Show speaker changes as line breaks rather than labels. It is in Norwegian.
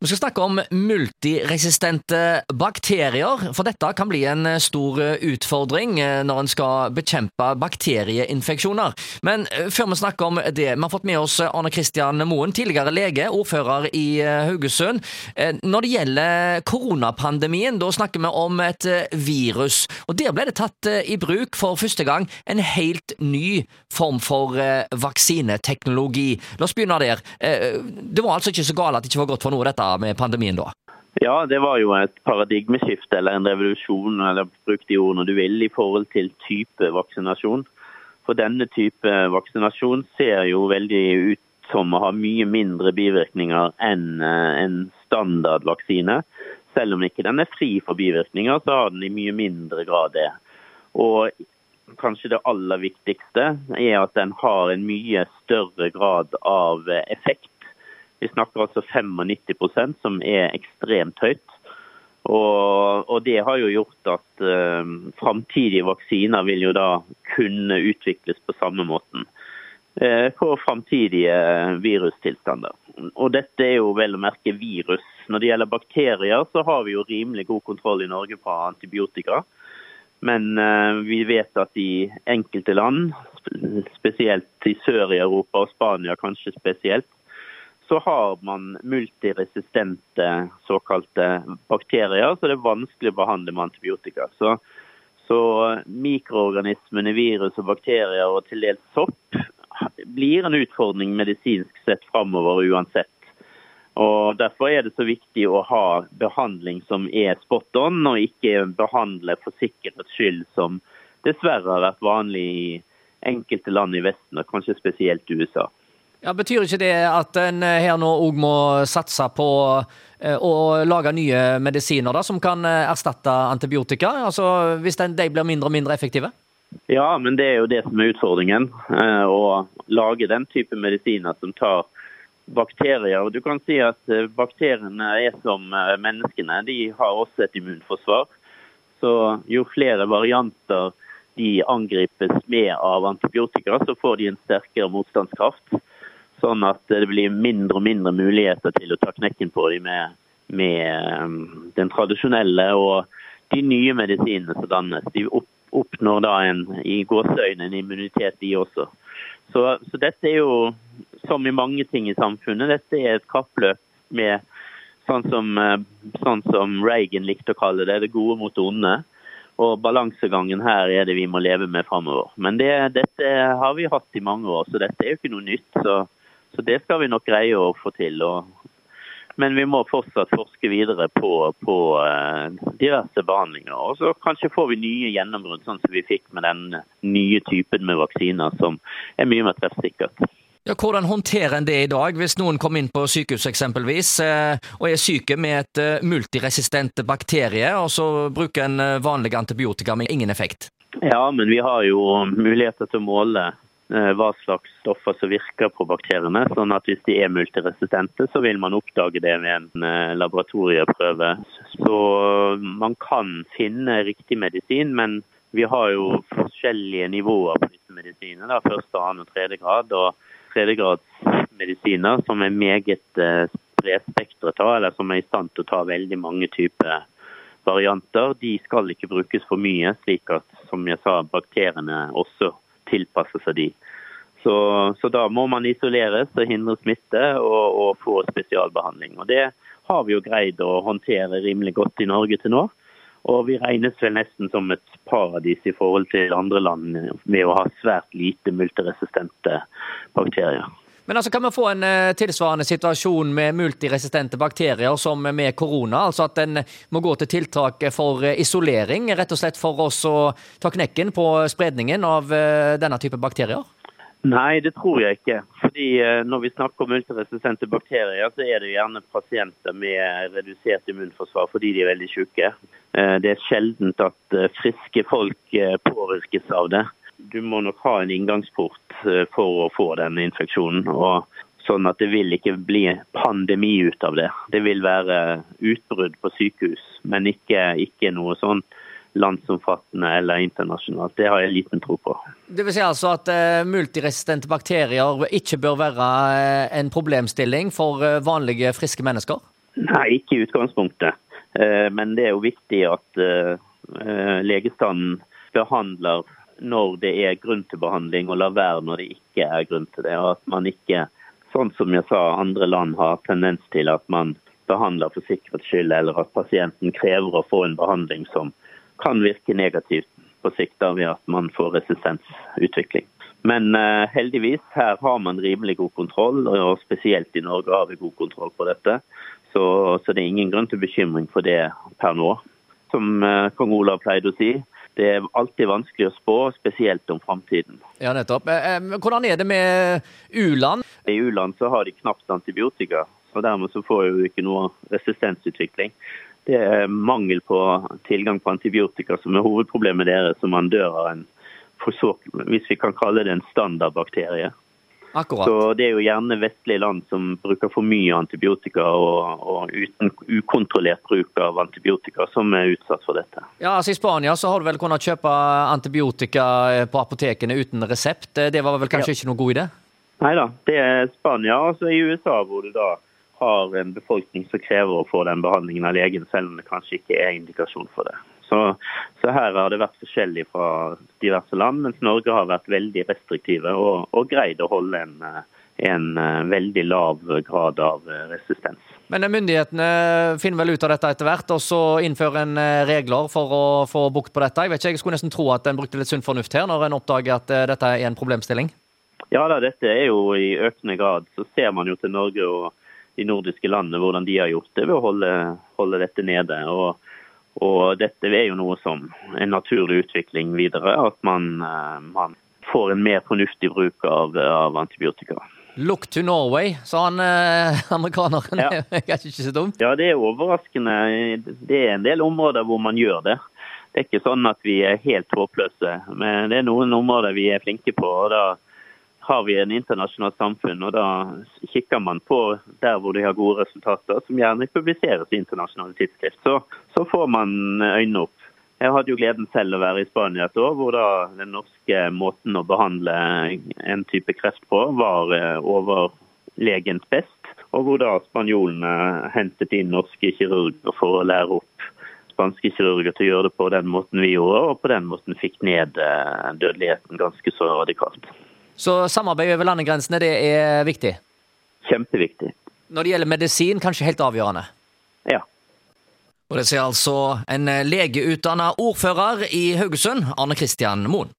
Vi skal snakke om multiresistente bakterier, for dette kan bli en stor utfordring når en skal bekjempe bakterieinfeksjoner. Men før vi snakker om det, vi har fått med oss Arne Kristian Moen, tidligere lege, ordfører i Haugesund. Når det gjelder koronapandemien, da snakker vi om et virus. Og der ble det tatt i bruk for første gang en helt ny form for vaksineteknologi. La oss begynne der. Det var altså ikke så galt at det ikke var godt for noe, dette med pandemien da?
Ja, det var jo et paradigmeskifte eller en revolusjon, eller bruk de ordene du vil, i forhold til type vaksinasjon. For denne type vaksinasjon ser jo veldig ut som å ha mye mindre bivirkninger enn eh, en standardvaksine. Selv om ikke den er fri for bivirkninger, så har den i mye mindre grad det. Og kanskje det aller viktigste er at den har en mye større grad av effekt vi snakker altså 95% som er ekstremt høyt. Og, og, det har jo gjort at eh, framtidige vaksiner vil jo da kunne utvikles på samme måten eh, for framtidige virustilstander. Og dette er jo vel å merke virus. Når det gjelder bakterier, så har vi jo rimelig god kontroll i Norge på antibiotika. Men eh, vi vet at i enkelte land, spesielt i sør i Europa og Spania kanskje spesielt, så har man multiresistente såkalte bakterier, så det er vanskelig å behandle med antibiotika. Så, så mikroorganismene, virus og bakterier og til dels sopp blir en utfordring medisinsk sett framover uansett. Og Derfor er det så viktig å ha behandling som er spot on, og ikke behandle for sikkerhets skyld, som dessverre har vært vanlig i enkelte land i Vesten, og kanskje spesielt USA.
Ja, Betyr ikke det at en eh, her nå òg må satse på eh, å lage nye medisiner da, som kan eh, erstatte antibiotika, altså hvis de blir mindre og mindre effektive?
Ja, men det er jo det som er utfordringen. Å lage den type medisiner som tar bakterier. Du kan si at bakteriene er som menneskene. De har også et immunforsvar. Så jo flere varianter de angripes med av antibiotika, så får de en sterkere motstandskraft. Sånn at det blir mindre og mindre muligheter til å ta knekken på dem med, med um, den tradisjonelle og de nye medisinene som dannes. De oppnår da en, i gåseøyne en immunitet, de også. Så, så, dette er jo, som i mange ting i samfunnet, dette er et kappløp med sånn som, uh, sånn som Reagan likte å kalle det, det gode mot det onde. Og balansegangen her er det vi må leve med framover. Men det, dette har vi hatt i mange år, så dette er jo ikke noe nytt. Så så det skal vi nok greie å få til. men vi må fortsatt forske videre på, på uh, diverse behandlinger. Og så kanskje får vi nye gjennombrudd, sånn som vi fikk med den nye typen med vaksiner, som er mye mer treffsikkert.
Ja, hvordan håndterer en det i dag, hvis noen kommer inn på sykehus eksempelvis, eh, og er syke med et eh, multiresistent bakterie, og så bruker en vanlig antibiotika med ingen effekt?
Ja, men vi har jo muligheter til å måle Eh, hva slags stoffer som virker på bakteriene. sånn at Hvis de er multiresistente, så vil man oppdage det ved en eh, laboratorieprøve. Så man kan finne riktig medisin, men vi har jo forskjellige nivåer på disse medisinene. Første, annen og tredje grad. Og tredjegradsmedisiner som er meget bredspektret, av, eller som er i stand til å ta veldig mange typer varianter, de skal ikke brukes for mye, slik at som jeg sa, bakteriene også tilpasse seg de. Så, så, da må man isoleres og hindre smitte og, og, få spesialbehandling. Og Det har vi jo greid å håndtere rimelig godt i Norge til nå. Og vi regnes vel nesten som et paradis i forhold til andre land med å ha svært lite multiresistente bakterier.
Men altså, kan vi få en uh, tilsvarende situasjon med multiresistente bakterier som med korona? Altså at en må gå til tiltak for uh, isolering, rett og slett for oss å ta knekken på spredningen av uh, denne type bakterier?
Nei, det tror jeg ikke. Fordi Når vi snakker om multiresistente bakterier, så er det gjerne pasienter med redusert immunforsvar fordi de er veldig syke. Det er sjeldent at friske folk påvirkes av det du må nok ha en inngangsport eh, for å få denne infeksjonen. og Sånn at det vil ikke bli pandemi ut av det. Det vil være utbrudd på sykehus, men ikke, ikke noe sånn landsomfattende eller internasjonalt. Det har jeg liten tro på.
Det vil si altså at uh, multiresistente bakterier ikke bør være uh, en problemstilling for vanlige, friske mennesker?
Nei, ikke i utgangspunktet. Men det er jo viktig at legestanden behandler når det er grunn til behandling, og la være når det ikke er grunn til det. Og at man ikke, sånn som jeg sa, andre land har tendens til at man behandler for sikkerhets skyld, eller at pasienten krever å få en behandling som kan virke negativt på sikt ved at man får resistensutvikling. Men uh, heldigvis, her har man rimelig god kontroll, og spesielt i Norge har vi god kontroll på dette. Så, så det er ingen grunn til bekymring for det per nå. Som uh, kong Olav pleide å si, det er alltid vanskelig å spå, spesielt om framtiden.
Ja, nettopp. Eh, hvordan er det med u-land?
I u-land så har de knapt antibiotika, og dermed så får jo ikke noe resistensutvikling. Det er mangel på tilgang på antibiotika som er hovedproblemet deres, som man dør av en, hvis vi kan kalle det en standardbakterie.
Akkurat.
Så Det er jo gjerne vestlige land som bruker for mye antibiotika og, og, uten ukontrollert bruk av antibiotika, som er utsatt for dette.
Ja, altså I Spania så har du vel kunnet kjøpe antibiotika på apotekene uten resept. Det var vel kanskje ja. ikke noe god idé?
Nei da, det er Spania. Altså i USA hvor du da har en befolkning som krever å få den behandlingen av legen, selv om det kanskje ikke er indikasjon for det. Så, så, her har det vært forskjellig fra diverse land, mens Norge har vært veldig restriktive og, og greid å holde en, en, eh, veldig lav grad av resistens.
Men myndighetene finner vel ut av dette etter hvert, og så innfører en eh, regler for å få bukt på dette? Jeg vet ikke, jeg skulle nesten tro at en brukte litt sunn fornuft her, når en oppdager at eh, dette er en problemstilling?
Ja da, dette er jo i økende grad. Så ser man jo til Norge og de nordiske landene hvordan de har gjort det ved å holde, holde dette nede. og og dette er jo noe som en naturlig utvikling videre, at man, eh, man får en mer fornuftig bruk av, av, antibiotika.
Look to Norway, sa han eh, amerikaneren. Ja. Det er ikke så dumt.
Ja, det er overraskende. Det er en del områder hvor man gjør det. Det er ikke sånn at vi er helt håpløse, men det er noen områder vi er flinke på. og da har vi en internasjonalt samfunn, og da kikker man på der hvor de har gode resultater, som gjerne publiseres i internasjonale tidsskrift. Så, så får man øynene opp. Jeg hadde jo gleden selv å være i Spania et år, hvor da den norske måten å behandle en type kreft på var overlegens overlegent best. Og hvor da spanjolene hentet inn norske kirurger for å lære opp spanske kirurger til å gjøre det på den måten vi gjorde, og på den måten fikk ned eh, dødeligheten ganske så radikalt.
Så samarbeid over landegrensene, det er viktig?
Kjempeviktig.
Når det gjelder medisin, kanskje helt avgjørende?
Ja.
Og Det sier altså en legeutdanna ordfører i Haugesund, Arne Kristian Moen.